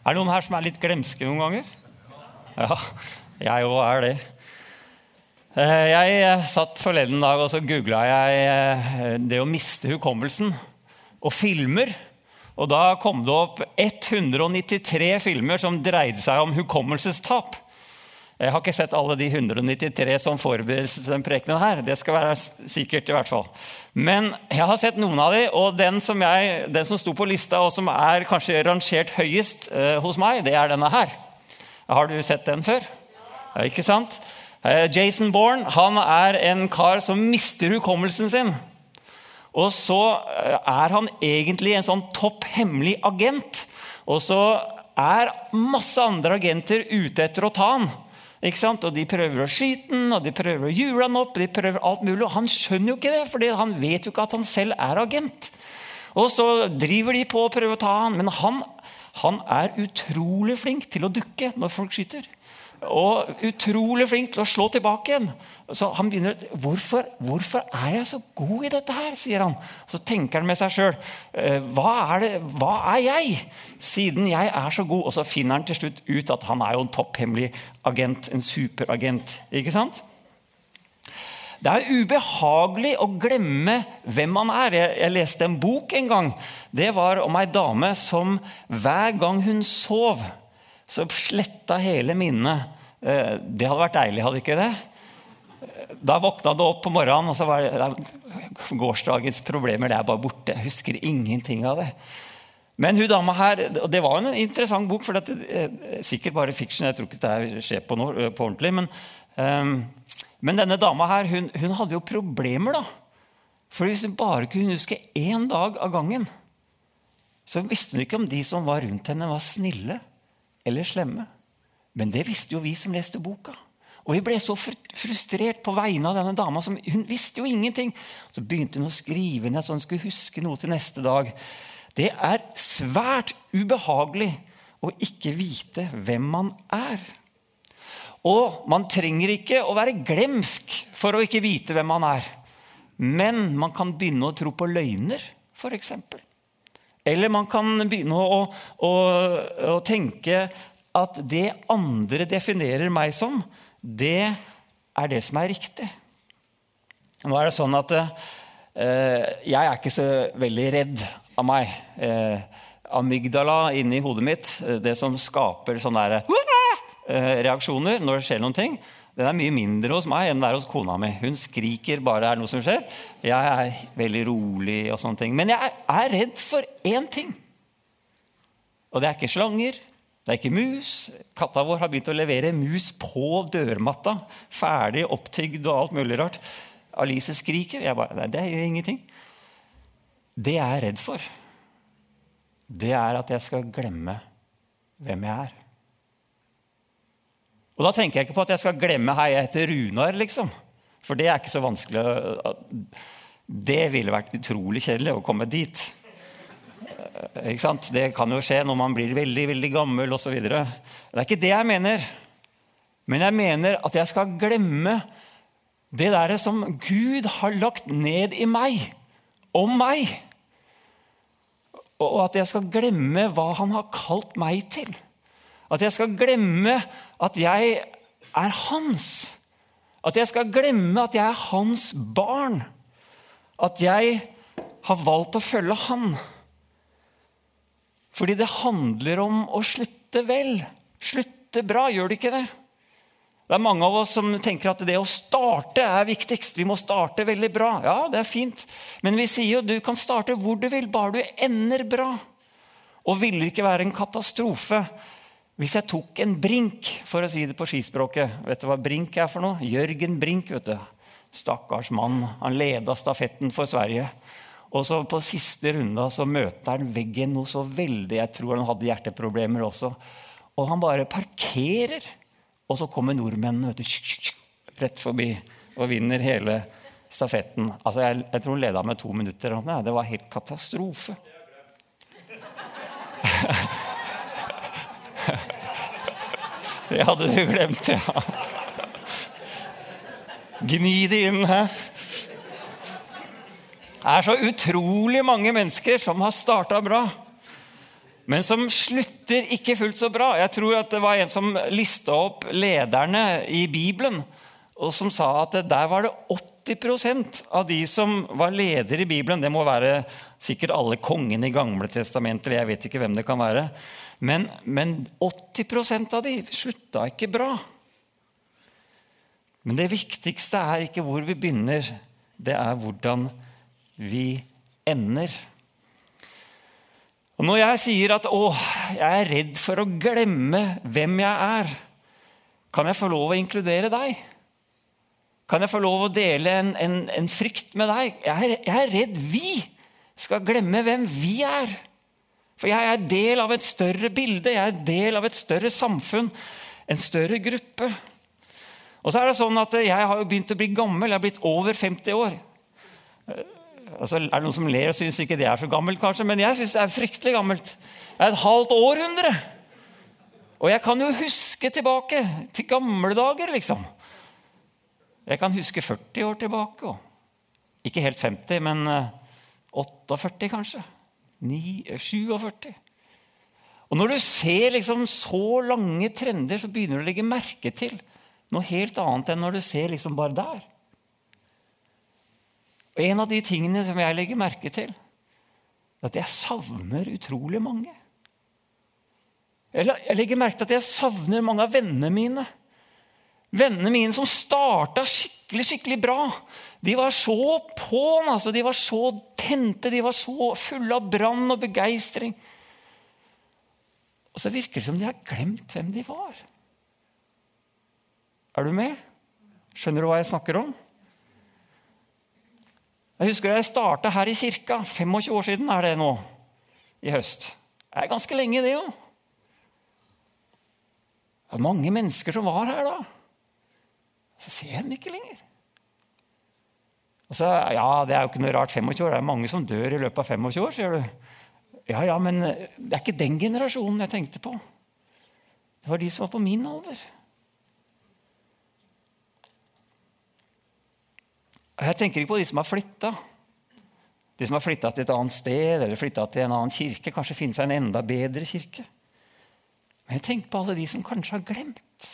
Er det noen her som er litt glemske noen ganger? Ja, jeg òg er det. Eh, jeg eh, satt forleden dag og så googla jeg eh, det å miste hukommelsen og filmer. Og da kom det opp 193 filmer som dreide seg om hukommelsestap. Jeg har ikke sett alle de 193 som forbereder den prekenen her. Det skal være sikkert i hvert fall. Men jeg har sett noen av de, og den som, jeg, den som sto på lista, og som er kanskje rangert høyest eh, hos meg, det er denne her. Har du sett den før? Ja, ikke sant? Eh, Jason Bourne han er en kar som mister hukommelsen sin. Og så eh, er han egentlig en sånn topp hemmelig agent. Og så er masse andre agenter ute etter å ta han. Og De prøver å skyte den, og de prøver å jule han opp. de prøver alt mulig, og Han skjønner jo ikke det, for han vet jo ikke at han selv er agent. Og Så driver de på å prøve å ta han, men han, han er utrolig flink til å dukke når folk skyter. Og utrolig flink til å slå tilbake igjen. Så han begynner, hvorfor, hvorfor er jeg så god i dette her? sier han. Så tenker han med seg sjøl. Eh, hva, hva, er jeg, siden jeg er så god? Og så finner han til slutt ut at han er jo en topphemmelig agent. En superagent. Ikke sant? Det er ubehagelig å glemme hvem man er. Jeg, jeg, leste en bok en gang. Det var om ei dame som hver gang hun sov, så sletta hele minnet. Eh, det hadde vært deilig, hadde ikke det? Da våkna det opp på morgenen, og så var det gårsdagens problemer det er bare borte. Jeg husker ingenting av det. Men hun dama her, og Det var en interessant bok, for det er eh, sikkert bare fiksjon. Jeg tror ikke det skjer på, noe, på ordentlig. Men, um, men, denne dama her, hun, hun, hadde jo problemer. da. For Hvis hun bare kunne huske én dag av gangen, så visste hun ikke om de som var rundt henne, var snille eller slemme. Men det visste jo vi som leste boka. Og jeg ble så frustrert på vegne av denne dama. som Hun visste jo ingenting. Så begynte hun å skrive ned så hun skulle huske noe til neste dag. Det er svært ubehagelig å ikke vite hvem man er. Og man trenger ikke å være glemsk for å ikke vite hvem man er. Men man kan begynne å tro på løgner, f.eks. Eller man kan begynne å, å, å tenke at det andre definerer meg som, det er det som er riktig. Nå er det sånn at eh, jeg er ikke så veldig redd av meg. Eh, amygdala inni hodet mitt, eh, det som skaper sånne der, eh, reaksjoner når det skjer noen ting, den er mye mindre hos meg enn det er hos kona mi. Hun skriker bare det er noe som skjer. Jeg er veldig rolig. og sånne ting. Men jeg er redd for én ting. Og det er ikke slanger, det er ikke mus. Katta vår har begynt å levere mus på dørmatta. Ferdig opptygd og alt mulig rart. Alice skriker. Jeg bare, Nei, det gjør ingenting. Det jeg er redd for, det er at jeg skal glemme hvem jeg er. Og da tenker jeg ikke på at jeg skal glemme hei, jeg heter Runar, liksom. For det er ikke så vanskelig. Det ville vært utrolig kjedelig å komme dit. Det kan jo skje når man blir veldig veldig gammel osv. Det er ikke det jeg mener. Men jeg mener at jeg skal glemme det der som Gud har lagt ned i meg, om meg. Og at jeg skal glemme hva han har kalt meg til. At jeg skal glemme at jeg er hans. At jeg skal glemme at jeg er hans barn. At jeg har valgt å følge han. Fordi det handler om å slutte vel. Slutte bra, gjør det ikke det? Det er mange av oss som tenker at det å starte er viktigst. Vi må starte veldig bra. Ja, det er fint. Men vi sier jo du kan starte hvor du vil, bare du ender bra. Og ville det ikke være en katastrofe hvis jeg tok en brink, for å si det på skispråket. Vet du hva brink er for noe? Jørgen Brink. vet du. Stakkars mann. Han leda stafetten for Sverige. Og så På siste runde så møter han veggen noe så veldig Jeg tror han hadde hjerteproblemer også. Og han bare parkerer. Og så kommer nordmennene du, rett forbi og vinner hele stafetten. Altså, jeg, jeg tror han leda med to minutter. Det var helt katastrofe. Det hadde du glemt, ja. Gni det inn her. Er så utrolig mange mennesker som har starta bra. men som slutter ikke fullt så bra. Jeg tror at det var en som lista opp lederne i Bibelen, og som sa at der var det 80% av de som var ledere i Bibelen Det må være sikkert alle kongene i Gamle testamenter. Jeg vet ikke hvem det kan være. Men, men 80% av de slutta ikke bra. Men det viktigste er ikke hvor vi begynner, det er hvordan vi ender. Og Når jeg sier at 'å, jeg er redd for å glemme hvem jeg er', kan jeg få lov å inkludere deg? Kan jeg få lov å dele en, en, en frykt med deg? Jeg er, jeg er, redd vi skal glemme hvem vi er. For jeg er del av et større bilde, jeg er del av et større samfunn, en større gruppe. Og så er det sånn at Jeg har jo begynt å bli gammel, jeg har blitt over 50 år. Altså, er det noen som ler og syns ikke det er så gammelt, kanskje? Men jeg syns det er fryktelig gammelt. Det er et halvt århundre. Og jeg kan jo huske tilbake til gamle dager, liksom. Jeg kan huske 40 år tilbake. Og ikke helt 50, men 48, eh, kanskje. 9, 47. Og når du ser liksom så lange trender, så begynner du å legge merke til noe helt annet enn når du ser liksom bare der. Og En av de tingene som jeg legger merke til, er at jeg savner utrolig mange. Jeg legger merke til at jeg savner mange av vennene mine. Vennene mine som starta skikkelig skikkelig bra. De var så på'n, altså. de var så tente, de var så fulle av brann og begeistring. Og så virker det som de har glemt hvem de var. Er du med? Skjønner du hva jeg snakker om? Jeg husker jeg starta her i kirka. 25 år siden er det nå. I høst. Det er ganske lenge, det òg. Det er mange mennesker som var her da. Så ser jeg dem ikke lenger. Og så, ja, Det er jo ikke noe rart 25 år. Det er mange som dør i løpet av 25 år. sier du. Ja, ja, men det er ikke den generasjonen jeg tenkte på. Det var de som var på min alder. Jeg tenker ikke på de som har flytta. De som har flytta til et annet sted eller til en annen kirke. Kanskje finne seg en enda bedre kirke. Men tenk på alle de som kanskje har glemt.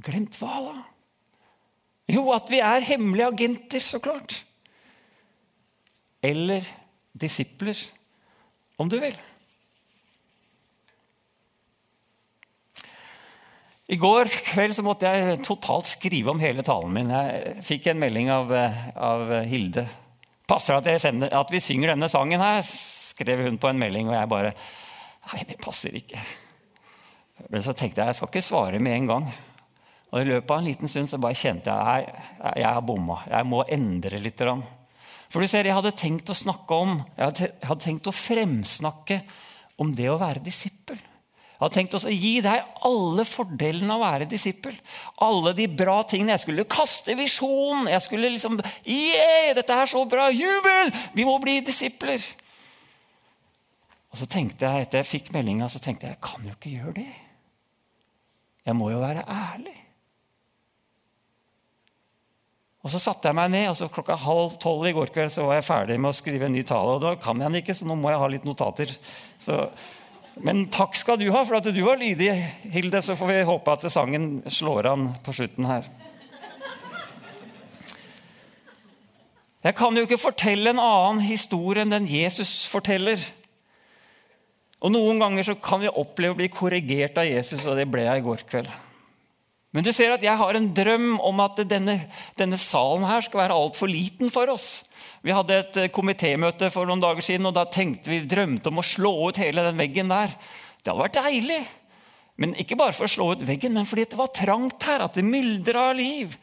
Glemt hva, da? Jo, at vi er hemmelige agenter, så klart. Eller disipler, om du vil. I går kveld så måtte jeg totalt skrive om hele talen min. Jeg fikk en melding av, av Hilde. 'Passer det at, at, vi synger denne sangen her?' skrev hun på en melding. Og jeg bare Nei, det passer ikke. Men så tenkte jeg jeg skal ikke svare med en gang. Og I løpet av en liten stund så bare kjente jeg at jeg har bomma. Jeg må endre litt. For du ser, Jeg hadde tenkt å snakke om, jeg hadde tenkt å fremsnakke om det å være disippel. Jeg hadde tenkt oss å gi deg alle fordelene av å være disippel. Alle de bra tingene. Jeg skulle kaste visjonen. Jeg skulle liksom Yeah, dette er så bra! Jubel! Vi må bli disipler. Og så tenkte jeg, Etter jeg fikk meldinga, tenkte jeg jeg kan jo ikke gjøre det. Jeg må jo være ærlig. Og Så satte jeg meg ned, og så klokka halv tolv i går kveld så var jeg ferdig med å skrive en ny tale. og Da kan jeg den ikke, så nå må jeg ha litt notater. Så men takk skal du ha for at du var lydig, Hilde. Så får vi håpe at sangen slår an på slutten her. Jeg kan jo ikke fortelle en annen historie enn den Jesus forteller. Og Noen ganger så kan vi oppleve å bli korrigert av Jesus, og det ble jeg i går kveld. Men du ser at jeg har en drøm om at denne, denne salen her skal være altfor liten for oss. Vi hadde et eh, komitémøte for noen dager siden, og da tenkte vi, drømte om å slå ut hele den veggen der. Det hadde vært deilig. Men ikke bare for å slå ut veggen, men fordi det var trangt her. At det myldra av liv.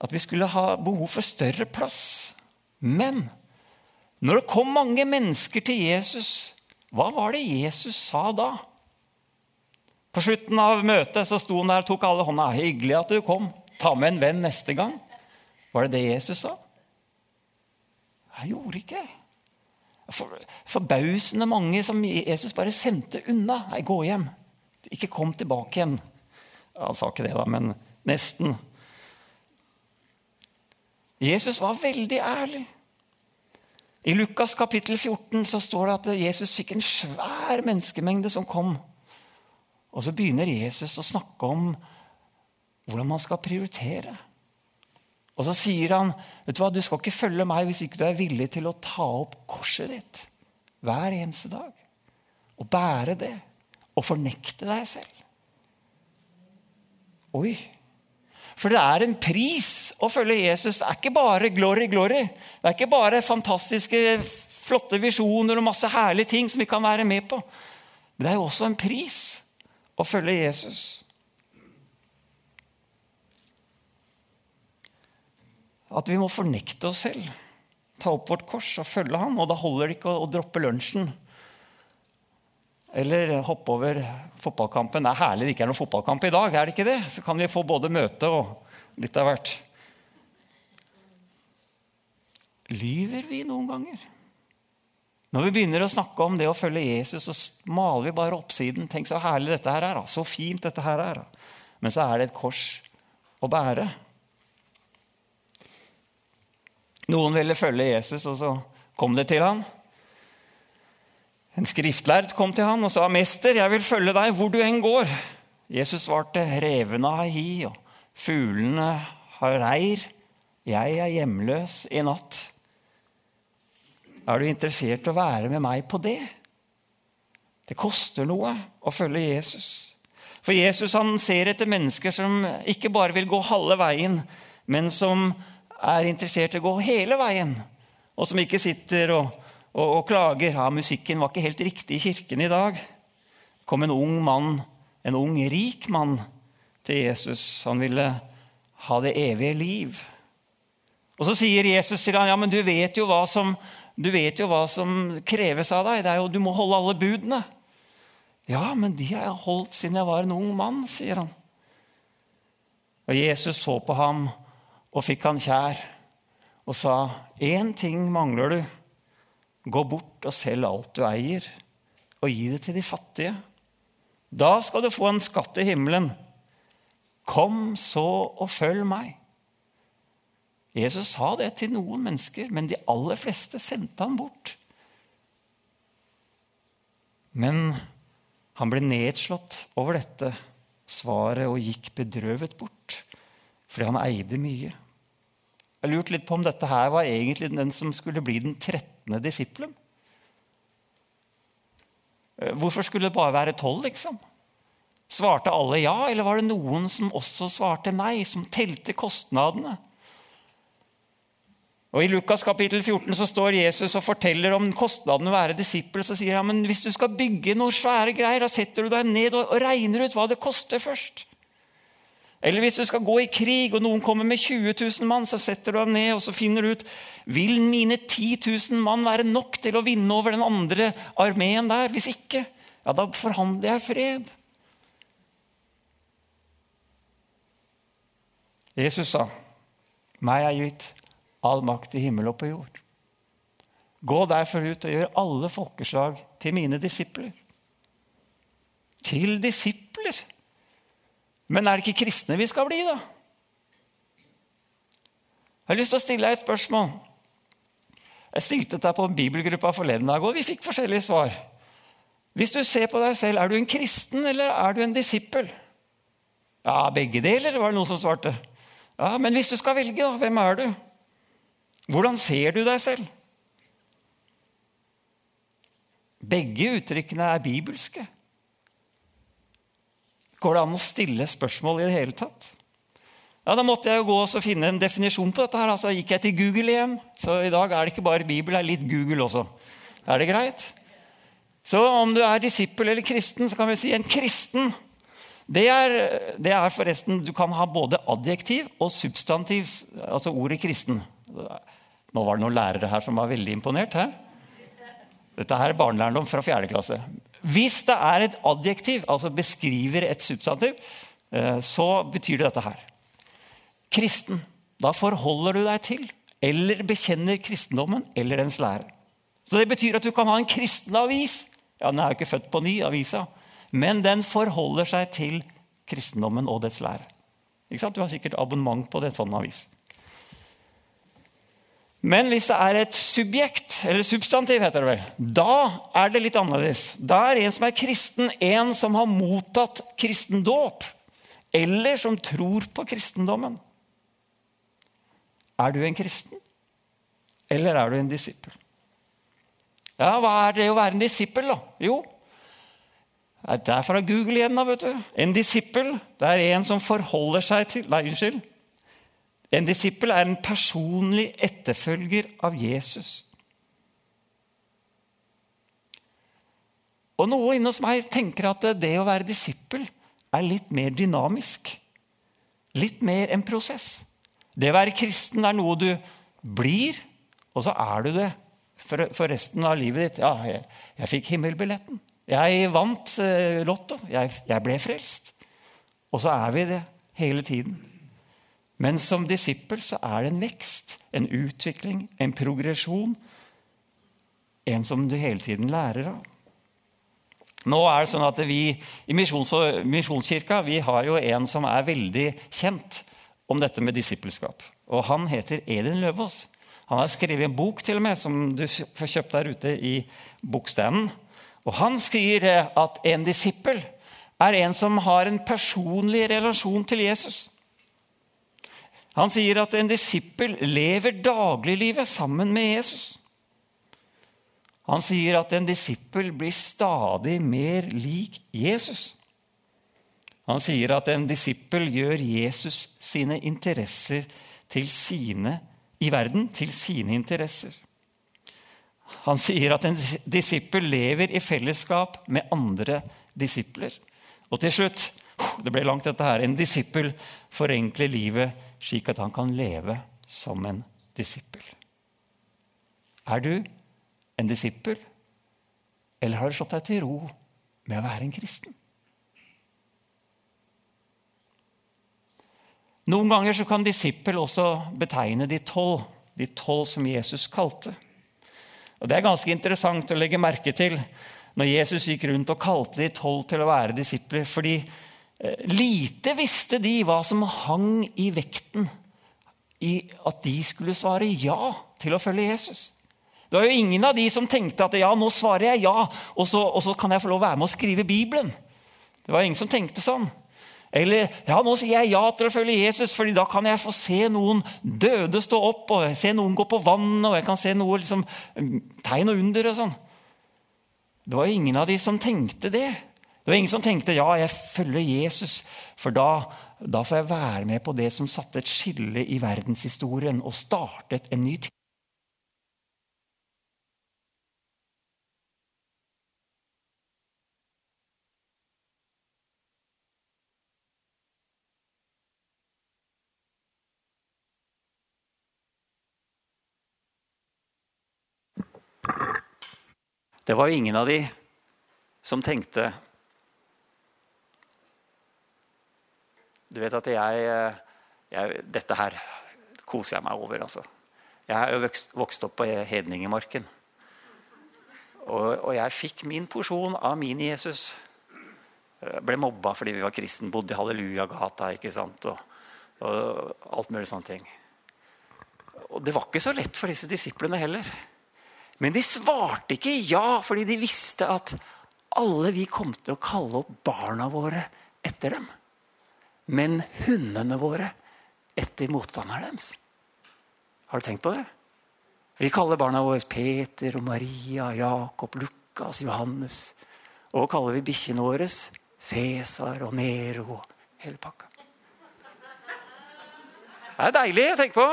At vi skulle ha behov for større plass. Men når det kom mange mennesker til Jesus, hva var det Jesus sa da? På slutten av møtet så sto han der og tok alle hånda. 'Hyggelig at du kom. Ta med en venn neste gang.' Var det det Jesus sa? Jeg gjorde ikke For, Forbausende mange som Jesus bare sendte unna. Nei, gå hjem. Ikke kom tilbake igjen. Han sa ikke det, da, men nesten. Jesus var veldig ærlig. I Lukas kapittel 14 så står det at Jesus fikk en svær menneskemengde som kom. Og så begynner Jesus å snakke om hvordan man skal prioritere. Og så sier han vet du hva, du skal ikke følge meg hvis ikke du er villig til å ta opp korset ditt hver eneste dag. Og bære det. Og fornekte deg selv. Oi! For det er en pris å følge Jesus. Det er ikke bare glory, glory. Det er ikke bare fantastiske, flotte visjoner og masse herlige ting som vi kan være med på. Men det er jo også en pris å følge Jesus. At vi må fornekte oss selv, ta opp vårt kors og følge ham. Og da holder det ikke å, å droppe lunsjen eller hoppe over fotballkampen. Det er herlig det ikke er noen fotballkamp i dag. er det ikke det? Så kan vi få både møte og litt av hvert. Lyver vi noen ganger? Når vi begynner å snakke om det å følge Jesus, så maler vi bare oppsiden. Tenk så herlig dette her er. Så fint dette her er. Men så er det et kors å bære. Noen ville følge Jesus, og så kom det til han. En skriftlærd kom til han og sa, 'Mester, jeg vil følge deg hvor du enn går.' Jesus svarte, 'Revene har hi, og fuglene har reir. Jeg er hjemløs i natt.' Er du interessert i å være med meg på det? Det koster noe å følge Jesus. For Jesus han ser etter mennesker som ikke bare vil gå halve veien, men som er interessert i å gå hele veien. Og som ikke sitter og og, og klager. Ja, musikken var ikke helt riktig i kirken i dag. Kom en ung mann, en ung, rik mann til Jesus. Han ville ha det evige liv. Og Så sier Jesus til ham, ja, men du vet jo hva som, jo hva som kreves av deg. Det er jo, Du må holde alle budene. Ja, men de har jeg holdt siden jeg var en ung mann, sier han. Og Jesus så på ham og fikk han kjær og sa, én ting mangler du. Gå bort og selg alt du eier, og gi det til de fattige. Da skal du få en skatt i himmelen. Kom så og følg meg. Jesus sa det til noen mennesker, men de aller fleste sendte han bort. Men han ble nedslått over dette svaret og gikk bedrøvet bort, fordi han eide mye. Jeg lurte litt på om dette her var egentlig den som skulle bli den 13. disippelen. Eh, hvorfor skulle det bare være tolv, liksom? Svarte alle ja, eller var det noen som også svarte nei, som telte kostnadene? Og I Lukas kapittel 14 så står Jesus og forteller om kostnadene å være disippel. Så sier han men hvis du skal bygge noen svære greier, da setter du deg ned og regner ut hva det koster først. Eller hvis du skal gå i krig, og noen kommer med 20 000 mann, så setter du deg ned og så finner du ut vil mine 10 000 mann være nok til å vinne over den andre armeen der. Hvis ikke, ja, da forhandler jeg fred. Jesus sa, 'Meg er gitt all makt i himmel og på jord.' Gå derfor ut og gjør alle folkeslag til mine disipler. Til disipler! Men er det ikke kristne vi skal bli, da? Jeg har lyst til å stille deg et spørsmål. Jeg stilte dette på bibelgruppa forleden dag, og vi fikk forskjellige svar. Hvis du ser på deg selv, er du en kristen eller er du en disippel? Ja, begge deler, var det noen som svarte. Ja, Men hvis du skal velge, da, hvem er du? Hvordan ser du deg selv? Begge uttrykkene er bibelske. Går det an å stille spørsmål i det hele tatt? Ja, Da måtte jeg jo gå og finne en definisjon på dette. her. Altså gikk jeg til Google igjen. Så i dag er det ikke bare Bibel, det er litt Google også. Er det greit? Så om du er disippel eller kristen, så kan vi si en kristen. Det er, det er forresten Du kan ha både adjektiv og substantiv, altså ordet kristen. Nå var det noen lærere her som var veldig imponert. He? Dette her er barnelærdom fra fjerde klasse. Hvis det er et adjektiv, altså beskriver et substantiv, eh, så betyr det dette her. Kristen. Da forholder du deg til eller bekjenner kristendommen eller dens lære. Så Det betyr at du kan ha en kristen avis. Ja, Den er jo ikke født på ny, avisa. Men den forholder seg til kristendommen og dets lære. Ikke sant? Du har sikkert abonnement på en sånn avis. Men hvis det er et subjekt, eller substantiv, heter det vel, da er det litt annerledes. Da er en som er kristen, en som har mottatt kristendåp, eller som tror på kristendommen. Er du en kristen, eller er du en disippel? Ja, hva er det å være en disippel, da? Jo, det er fra Google igjen, da, vet du. En disippel det er en som forholder seg til Nei, unnskyld. En disippel er en personlig etterfølger av Jesus. Og noe inni hos meg tenker at det å være disippel er litt mer dynamisk. Litt mer en prosess. Det å være kristen er noe du blir, og så er du det for, for resten av livet ditt. Ja, jeg, jeg fikk himmelbilletten. Jeg vant eh, Lotto. Jeg, jeg ble frelst. Og så er vi det hele tiden. Men som disippel så er det en vekst, en utvikling, en progresjon. En som du hele tiden lærer av. Nå er det sånn at Vi i Misjons Misjonskirka vi har jo en som er veldig kjent om dette med disippelskap. Og Han heter Elin Løvaas. Han har skrevet en bok til og med, som du får kjøpt der ute i bokstanden. Og Han skriver at en disippel er en som har en personlig relasjon til Jesus. Han sier at en disippel lever dagliglivet sammen med Jesus. Han sier at en disippel blir stadig mer lik Jesus. Han sier at en disippel gjør Jesus sine interesser til sine i verden til sine interesser. Han sier at en disippel lever i fellesskap med andre disipler. Og til slutt det ble langt dette her, en disippel forenkler livet slik at han kan leve som en disippel. Er du en disippel, eller har du slått deg til ro med å være en kristen? Noen ganger så kan disippel også betegne de tolv, de tolv som Jesus kalte. Og Det er ganske interessant å legge merke til når Jesus gikk rundt og kalte de tolv til å være disipler. fordi lite visste de hva som hang i vekten i at de skulle svare ja til å følge Jesus. Det var jo ingen av de som tenkte at ja, nå svarer jeg ja, og så, og så kan jeg få lov å være med å skrive Bibelen. Det var ingen som tenkte sånn. Eller ja, nå sier jeg ja til å følge Jesus, fordi da kan jeg få se noen døde stå opp, og se noen gå på vannet, og jeg kan se noe liksom, tegn og under. og sånn. Det var ingen av de som tenkte det. Det var ingen som tenkte ja, jeg følger Jesus, for da, da får jeg være med på det som satte et skille i verdenshistorien og startet en ny tid. Det var ingen av de som tenkte Du vet at jeg, jeg, Dette her koser jeg meg over. altså. Jeg er jo vokst, vokst opp på Hedningemarken. Og, og, jeg fikk min porsjon av min Jesus. Jeg ble mobba fordi vi var kristen, bodde i Hallelujagata ikke sant? Og, og alt mulig sånne ting. Og det var ikke så lett for disse disiplene heller. Men de svarte ikke ja, fordi de visste at alle vi kom til å kalle opp barna våre etter dem men hundene våre etter motstanderen deres. Har du tenkt på det? Vi kaller barna våre Peter og Maria, Jakob, Lukas, Johannes. Og kaller vi bikkjene våre Cæsar og Nero og hele pakka. Det er deilig å tenke på.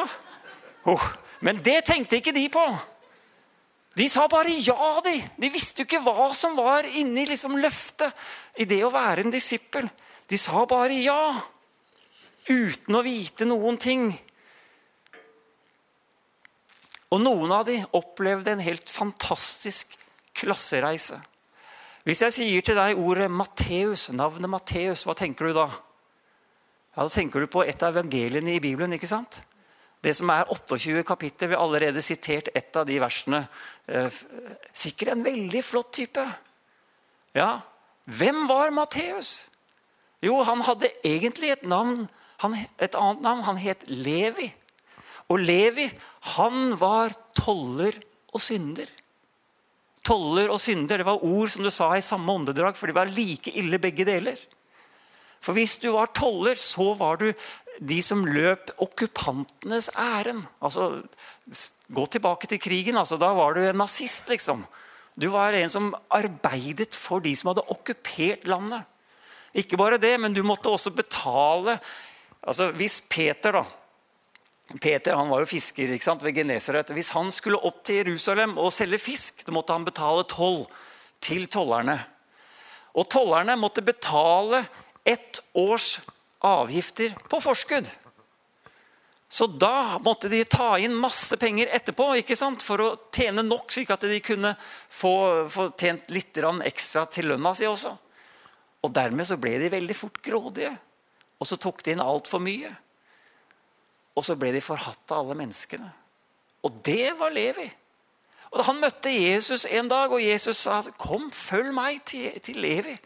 Oh, men det tenkte ikke de på. De sa bare ja, de. De visste jo ikke hva som var inni liksom løftet i det å være en disippel. De sa bare ja, uten å vite noen ting. Og noen av dem opplevde en helt fantastisk klassereise. Hvis jeg sier til deg ordet Matteus, navnet Matteus, hva tenker du da? Ja, Da tenker du på et av evangeliene i Bibelen. ikke sant? Det som er 28 kapittel. Vi har allerede sitert ett av de versene. Eh, sikkert en veldig flott type. Ja, Hvem var Matteus? Jo, han hadde egentlig et navn, et annet navn. Han het Levi. Og Levi Han var toller og synder. Toller og synder det var ord som du sa i samme åndedrag, for de var like ille begge deler. For hvis du var toller, så var du de som løp okkupantenes ærend. Altså, gå tilbake til krigen. Altså, da var du en nazist, liksom. Du var en som arbeidet for de som hadde okkupert landet. Ikke bare det, men du måtte også betale altså Hvis Peter da, Peter han var jo fisker ikke sant, ved Genesaret. Hvis han skulle opp til Jerusalem og selge fisk, da måtte han betale toll til tollerne. Og tollerne måtte betale ett års avgifter på forskudd. Så da måtte de ta inn masse penger etterpå ikke sant? for å tjene nok, slik at de kunne få, få tjent litt ekstra til lønna si også. Og dermed så ble de veldig fort grådige. Og så tok de inn altfor mye. Og så ble de forhatt av alle menneskene. Og det var Levi. Og Han møtte Jesus en dag, og Jesus sa, 'Kom, følg meg til, til Levi'.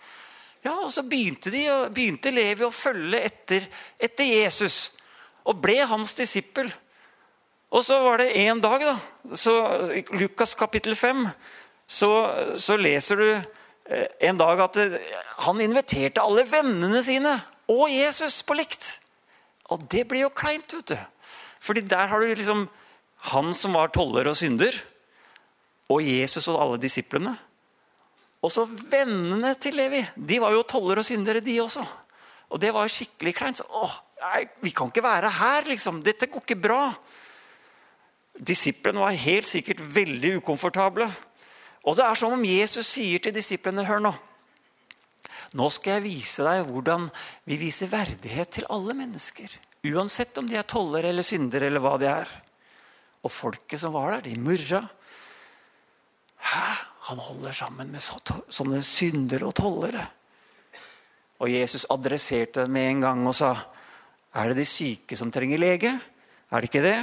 Ja, Og så begynte, de, begynte Levi å følge etter, etter, Jesus og ble hans disippel. Og så var det en dag, da, så, Lukas kapittel 5, så, så leser du en dag at eh, han inviterte alle vennene sine og Jesus på likt. Og det blir jo kleint, vet du. Fordi der har du liksom han som var toller og synder, og Jesus og alle disiplene. Og så vennene til Levi. De var jo toller og syndere, de også. Og det var skikkelig kleint. Så, åh, nei, vi kan ikke være her, liksom. Dette går ikke bra. Disiplene var helt sikkert veldig ukomfortable. Og det er som om Jesus sier til disiplene Hør nå. Nå skal jeg vise deg hvordan vi viser verdighet til alle mennesker. Uansett om de er toller eller syndere eller hva de er. Og folket som var der, de murra. Hæ? Han holder sammen med sånne syndere og tollere. Og Jesus adresserte dem med en gang og sa er det de syke som trenger lege? Er det ikke det?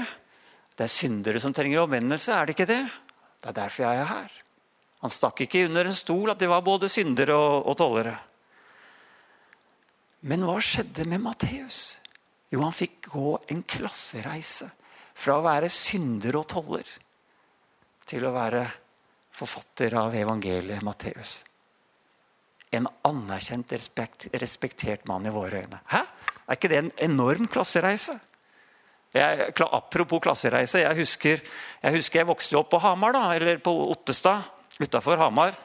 Det er syndere som trenger omvendelse. Er det ikke det? Det er derfor jeg er her. Han stakk ikke under en stol at de var både syndere og, og tollere. Men hva skjedde med Matteus? Jo, han fikk gå en klassereise fra å være synder og toller til å være forfatter av evangeliet Matteus. En anerkjent, respekt, respektert mann i våre øyne. Hæ? Er ikke det en enorm klassereise? Jeg, apropos klassereise. Jeg husker, jeg husker jeg vokste opp på Hamar, da, eller på Ottestad utafor Hamar.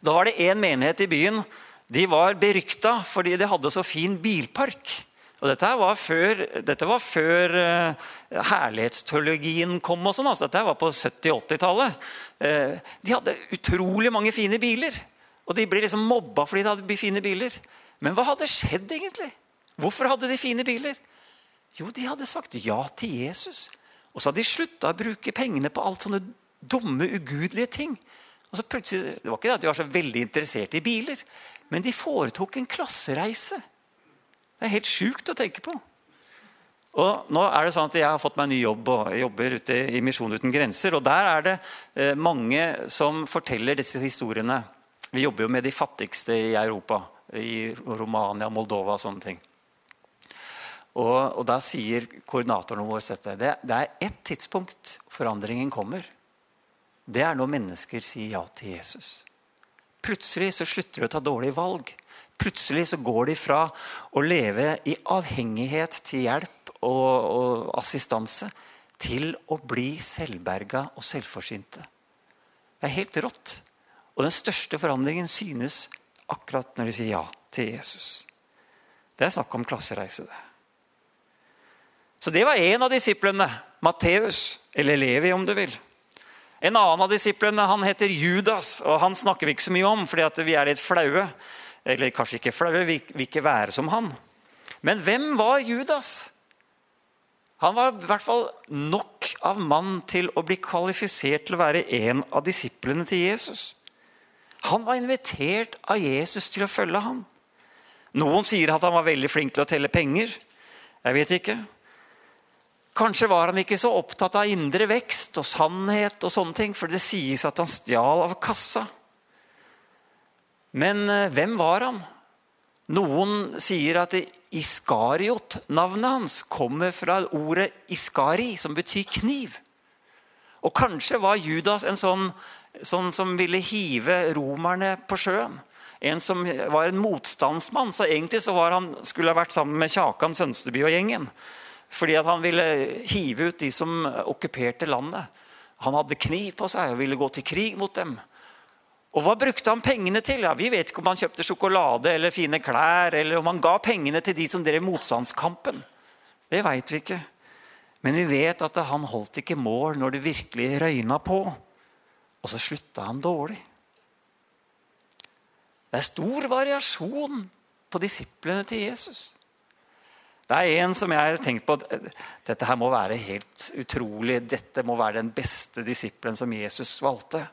Da var det én menighet i byen de var berykta fordi de hadde så fin bilpark. Og dette var før, dette var før uh, herlighetsteologien kom. og sånn, altså Dette var på 70-80-tallet. Uh, eh, de hadde utrolig mange fine biler. Og de ble liksom mobba fordi de hadde fine biler. Men hva hadde skjedd egentlig? Hvorfor hadde de fine biler? Jo, de hadde sagt ja til Jesus. Og så hadde de slutta å bruke pengene på alt sånne dumme, ugudelige ting. Og så plutselig, Det var ikke det at de var så veldig interessert i biler, men de foretok en klassereise. Det er helt sjukt å tenke på. Og nå er det sånn at Jeg har fått meg en ny jobb og jobber ute i Misjon uten grenser. og Der er det eh, mange som forteller disse historiene. Vi jobber jo med de fattigste i Europa. I Romania, Moldova og sånne ting. Og, og Da sier koordinatoren vår det, det er ett tidspunkt forandringen kommer. Det er når mennesker sier ja til Jesus. Plutselig så slutter de å ta dårlige valg. Plutselig så går de fra å leve i avhengighet til hjelp og, og assistanse til å bli selvberga og selvforsynte. Det er helt rått. Og den største forandringen synes akkurat når de sier ja til Jesus. Det er snakk om klassereise. det. Så det var en av disiplene. Matteus, eller Levi om du vil. En annen av disiplene han heter Judas, og han snakker vi ikke så mye om fordi vi er litt flaue. Eller kanskje ikke flaue, vi vil ikke være som han. Men hvem var Judas? Han var i hvert fall nok av mann til å bli kvalifisert til å være en av disiplene til Jesus. Han var invitert av Jesus til å følge ham. Noen sier at han var veldig flink til å telle penger. Jeg vet ikke. Kanskje var han ikke så opptatt av indre vekst og sannhet, og sånne ting, for det sies at han stjal av kassa. Men eh, hvem var han? Noen sier at Iskariot, navnet hans, kommer fra ordet iskari, som betyr kniv. Og kanskje var Judas en sånn, sånn som ville hive romerne på sjøen. En som var en motstandsmann. Så egentlig så han, skulle han vært sammen med Kjakan Sønsteby og gjengen. Fordi han ville hive ut de som okkuperte landet. Han hadde kniv på seg og ville gå til krig mot dem. Og hva brukte han pengene til? Ja, vi vet ikke om han kjøpte sjokolade eller fine klær, eller om han ga pengene til de som drev motstandskampen. Det veit vi ikke. Men vi vet at han holdt ikke mål når det virkelig røyna på. Og så slutta han dårlig. Det er stor variasjon på disiplene til Jesus. Det er en som jeg har tenkt på Dette her må være helt utrolig. Dette må være den beste disippelen som Jesus valgte.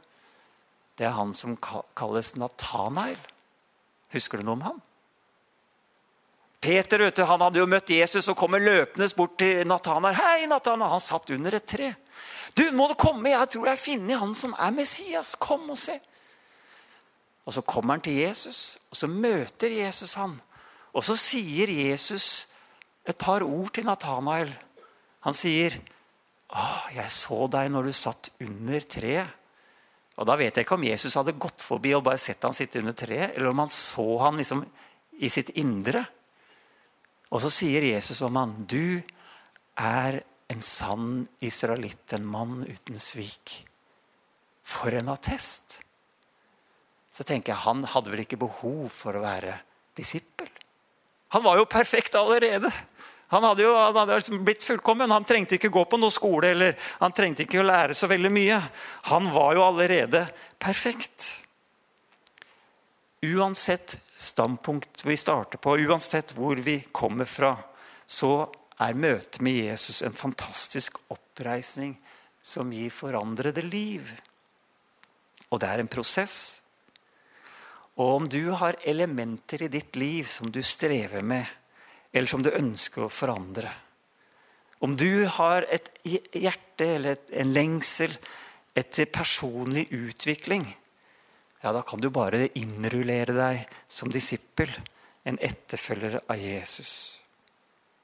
Det er han som kalles Natanael. Husker du noe om han? Peter du, han hadde jo møtt Jesus og kommer løpende bort til Natanael. Hei, Natanael! Han satt under et tre. Du, må du komme? Jeg tror jeg har funnet han som er Messias. Kom og se. Og Så kommer han til Jesus, og så møter Jesus han. Og så sier Jesus et par ord til Nathanael. Han sier, 'Å, jeg så deg når du satt under treet.' Og Da vet jeg ikke om Jesus hadde gått forbi og bare sett han sitte under treet, eller om han så han liksom i sitt indre. Og så sier Jesus om han, 'Du er en sann israelitt, en mann uten svik.' For en attest! Så tenker jeg, Han hadde vel ikke behov for å være disippel? Han var jo perfekt allerede. Han hadde jo han hadde liksom blitt fullkommen. Han trengte ikke gå på noe skole eller han trengte ikke å lære så veldig mye. Han var jo allerede perfekt. Uansett standpunkt vi starter på, uansett hvor vi kommer fra, så er møtet med Jesus en fantastisk oppreisning som gir forandrede liv. Og det er en prosess. Og om du har elementer i ditt liv som du strever med, eller som du ønsker å forandre. Om du har et hjerte eller en lengsel etter personlig utvikling, ja, da kan du bare innrullere deg som disippel, en etterfølger av Jesus.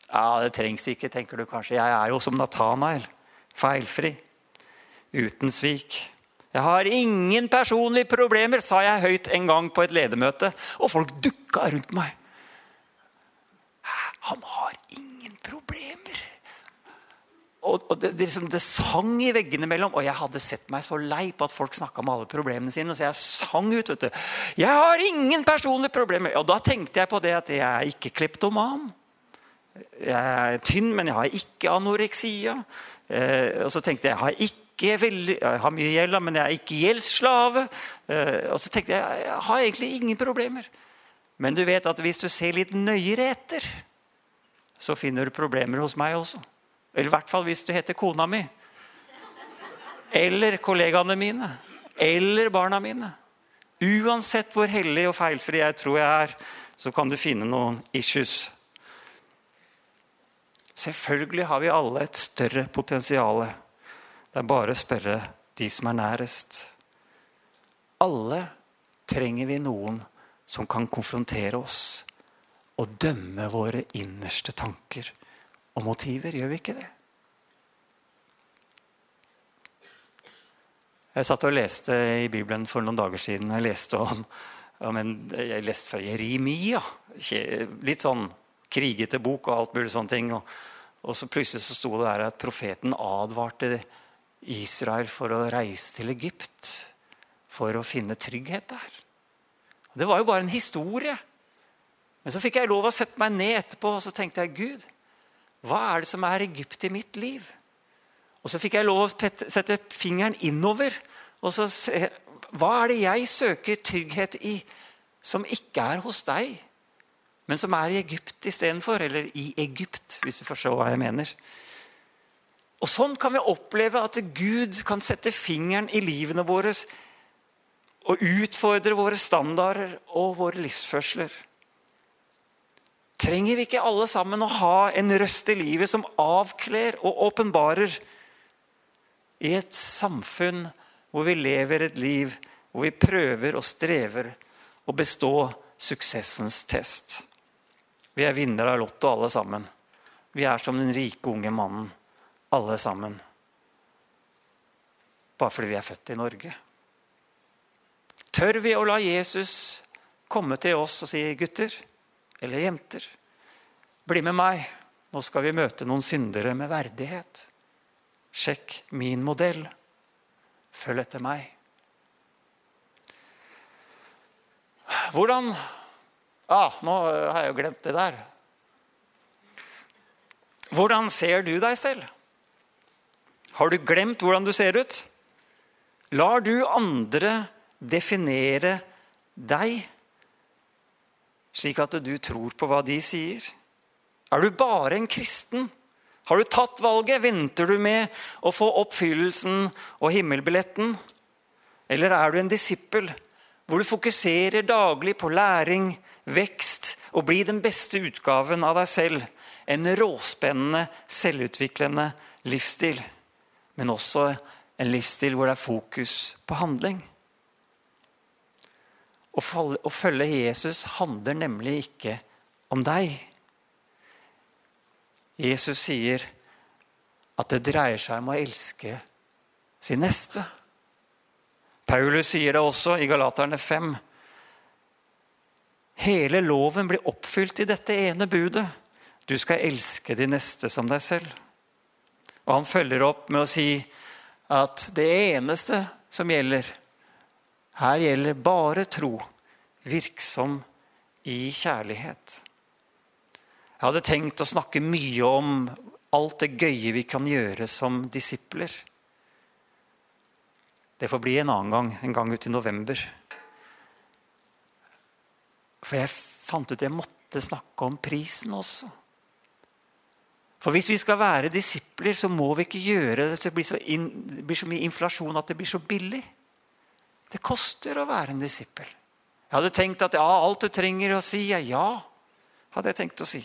Ja, det trengs ikke, tenker du kanskje. Jeg er jo som Natanael. Feilfri. Uten svik. Jeg har ingen personlige problemer, sa jeg høyt en gang på et ledermøte. Og folk dukka rundt meg. Han har ingen problemer. Og, og det, det, liksom, det, sang i veggene mellom, og jeg hadde sett meg så lei på at folk snakka om alle problemene sine. Så jeg sang ut. vet du. 'Jeg har ingen personlige problemer.' Og da tenkte jeg på det at jeg er ikke kleptoman. Jeg er tynn, men jeg har ikke anoreksia. Eh, og så tenkte jeg jeg har ikke jeg har mye gjeld, men jeg er ikke gjeldsslave. Eh, og så tenkte jeg jeg har egentlig ingen problemer. Men du vet at hvis du ser litt nøyere etter så finner du problemer hos meg også. Eller i hvert fall hvis du heter kona mi. Eller kollegaene mine. Eller barna mine. Uansett hvor hellig og feilfri jeg tror jeg er, så kan du finne noen issues. Selvfølgelig har vi alle et større potensial. Det er bare å spørre de som er nærest. Alle trenger vi noen som kan konfrontere oss å dømme våre innerste tanker og motiver. Gjør vi ikke det? Jeg satt og leste i Bibelen for noen dager siden. Jeg leste om, om en, jeg leste fra Jeremia. Litt sånn krigete bok og alt mulig sånne ting. Og, og så plutselig så sto det der at profeten advarte Israel for å reise til Egypt for å finne trygghet der. Det var jo bare en historie. Men så fikk jeg lov å sette meg ned etterpå og så tenkte jeg, Gud, hva er det som er Egypt i mitt liv? Og så fikk jeg lov å sette fingeren innover. og så se, Hva er det jeg søker trygghet i, som ikke er hos deg, men som er i Egypt istedenfor? Eller i Egypt, hvis du forstår hva jeg mener. Og Sånn kan vi oppleve at Gud kan sette fingeren i livene våre og utfordre våre standarder og våre livsførsler. Trenger vi ikke alle sammen å ha en røst i livet som avkler og åpenbarer i et samfunn hvor vi lever et liv hvor vi prøver og strever å bestå suksessens test. Vi er vinnere av Lotto alle sammen. Vi er som den rike, unge mannen alle sammen. Bare fordi vi er født i Norge. Tør vi å la Jesus komme til oss og si 'gutter' eller 'jenter', bli med meg. Nå skal vi møte noen syndere med verdighet. Sjekk min modell. Følg etter meg. Hvordan ah, Nå har jeg jo glemt det der. Hvordan ser du deg selv? Har du glemt hvordan du ser ut? Lar du andre definere deg, slik at du tror på hva de sier? Er du bare en kristen? Har du tatt valget? Venter du med å få oppfyllelsen og himmelbilletten? Eller er du en disippel hvor du fokuserer daglig på læring, vekst og bli den beste utgaven av deg selv? En råspennende, selvutviklende livsstil. Men også en livsstil hvor det er fokus på handling. Å følge Jesus handler nemlig ikke om deg. Jesus sier at det dreier seg om å elske sin neste. Paulus sier det også i Galaterne 5. Hele loven blir oppfylt i dette ene budet. Du skal elske de neste som deg selv. Og han følger opp med å si at det eneste som gjelder Her gjelder bare tro, virksom i kjærlighet. Jeg hadde tenkt å snakke mye om alt det gøye vi kan gjøre som disipler. Det får bli en annen gang, en gang ut i november. For jeg fant ut at jeg måtte snakke om prisen også. For hvis vi skal være disipler, så må vi ikke gjøre det så det blir så, in, det blir så mye inflasjon at det blir så billig. Det koster å være en disippel. Jeg hadde tenkt at ja, alt du trenger å si, er ja. hadde jeg tenkt å si.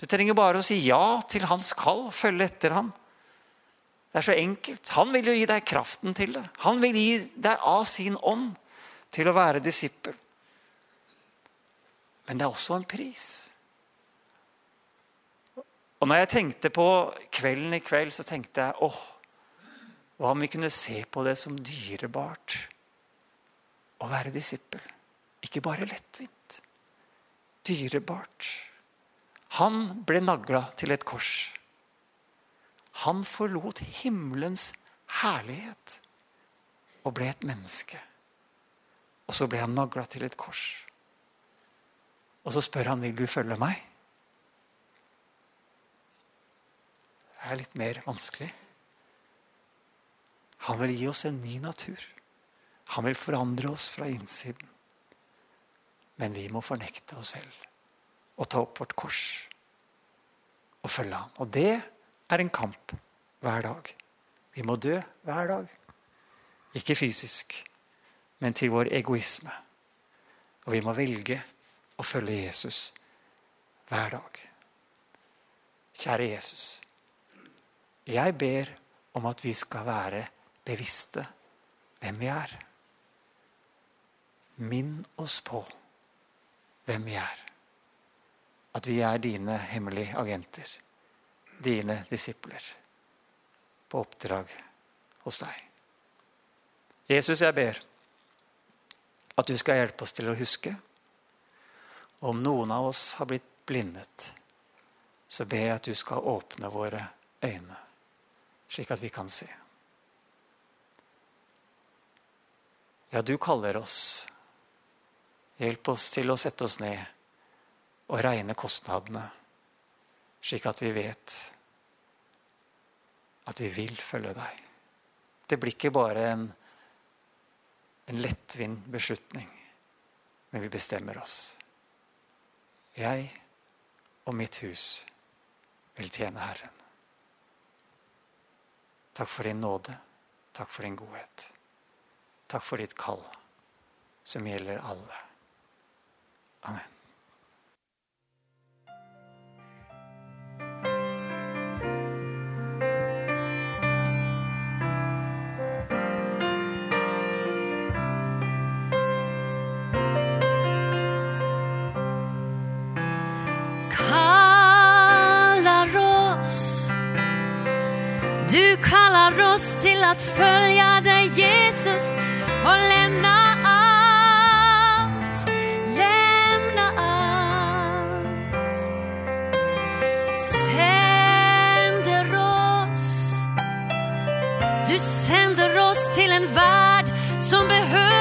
Du trenger bare å si ja til hans kall, følge etter han. Det er så enkelt. Han vil jo gi deg kraften til det. Han vil gi deg av sin ånd til å være disippel. Men det er også en pris. Og når jeg tenkte på kvelden i kveld, så tenkte jeg åh, hva om vi kunne se på det som dyrebart å være disippel? Ikke bare lettvint. Dyrebart. Han ble nagla til et kors. Han forlot himmelens herlighet og ble et menneske. Og så ble han nagla til et kors. Og så spør han vil du følge meg. Det er litt mer vanskelig. Han vil gi oss en ny natur. Han vil forandre oss fra innsiden. Men vi må fornekte oss selv og ta opp vårt kors og følge han. Og det er en kamp hver dag. Vi må dø hver dag. Ikke fysisk, men til vår egoisme. Og vi må velge å følge Jesus hver dag. Kjære Jesus. Jeg ber om at vi skal være bevisste hvem vi er. Minn oss på hvem vi er. At vi er dine hemmelige agenter. Dine disipler. På oppdrag hos deg. Jesus, jeg ber at du skal hjelpe oss til å huske. Om noen av oss har blitt blindet, så ber jeg at du skal åpne våre øyne slik at vi kan se. Ja, du kaller oss. Hjelp oss til å sette oss ned og regne kostnadene, slik at vi vet at vi vil følge deg. Det blir ikke bare en, en lettvint beslutning, men vi bestemmer oss. Jeg og mitt hus vil tjene Herren. Takk for din nåde. Takk for din godhet. Takk for ditt kall, som gjelder alle. Amen. Du kallar oss till att följa dig Jesus og lemna alt, lemna alt. Sender oss, du sender oss til en verd som behøver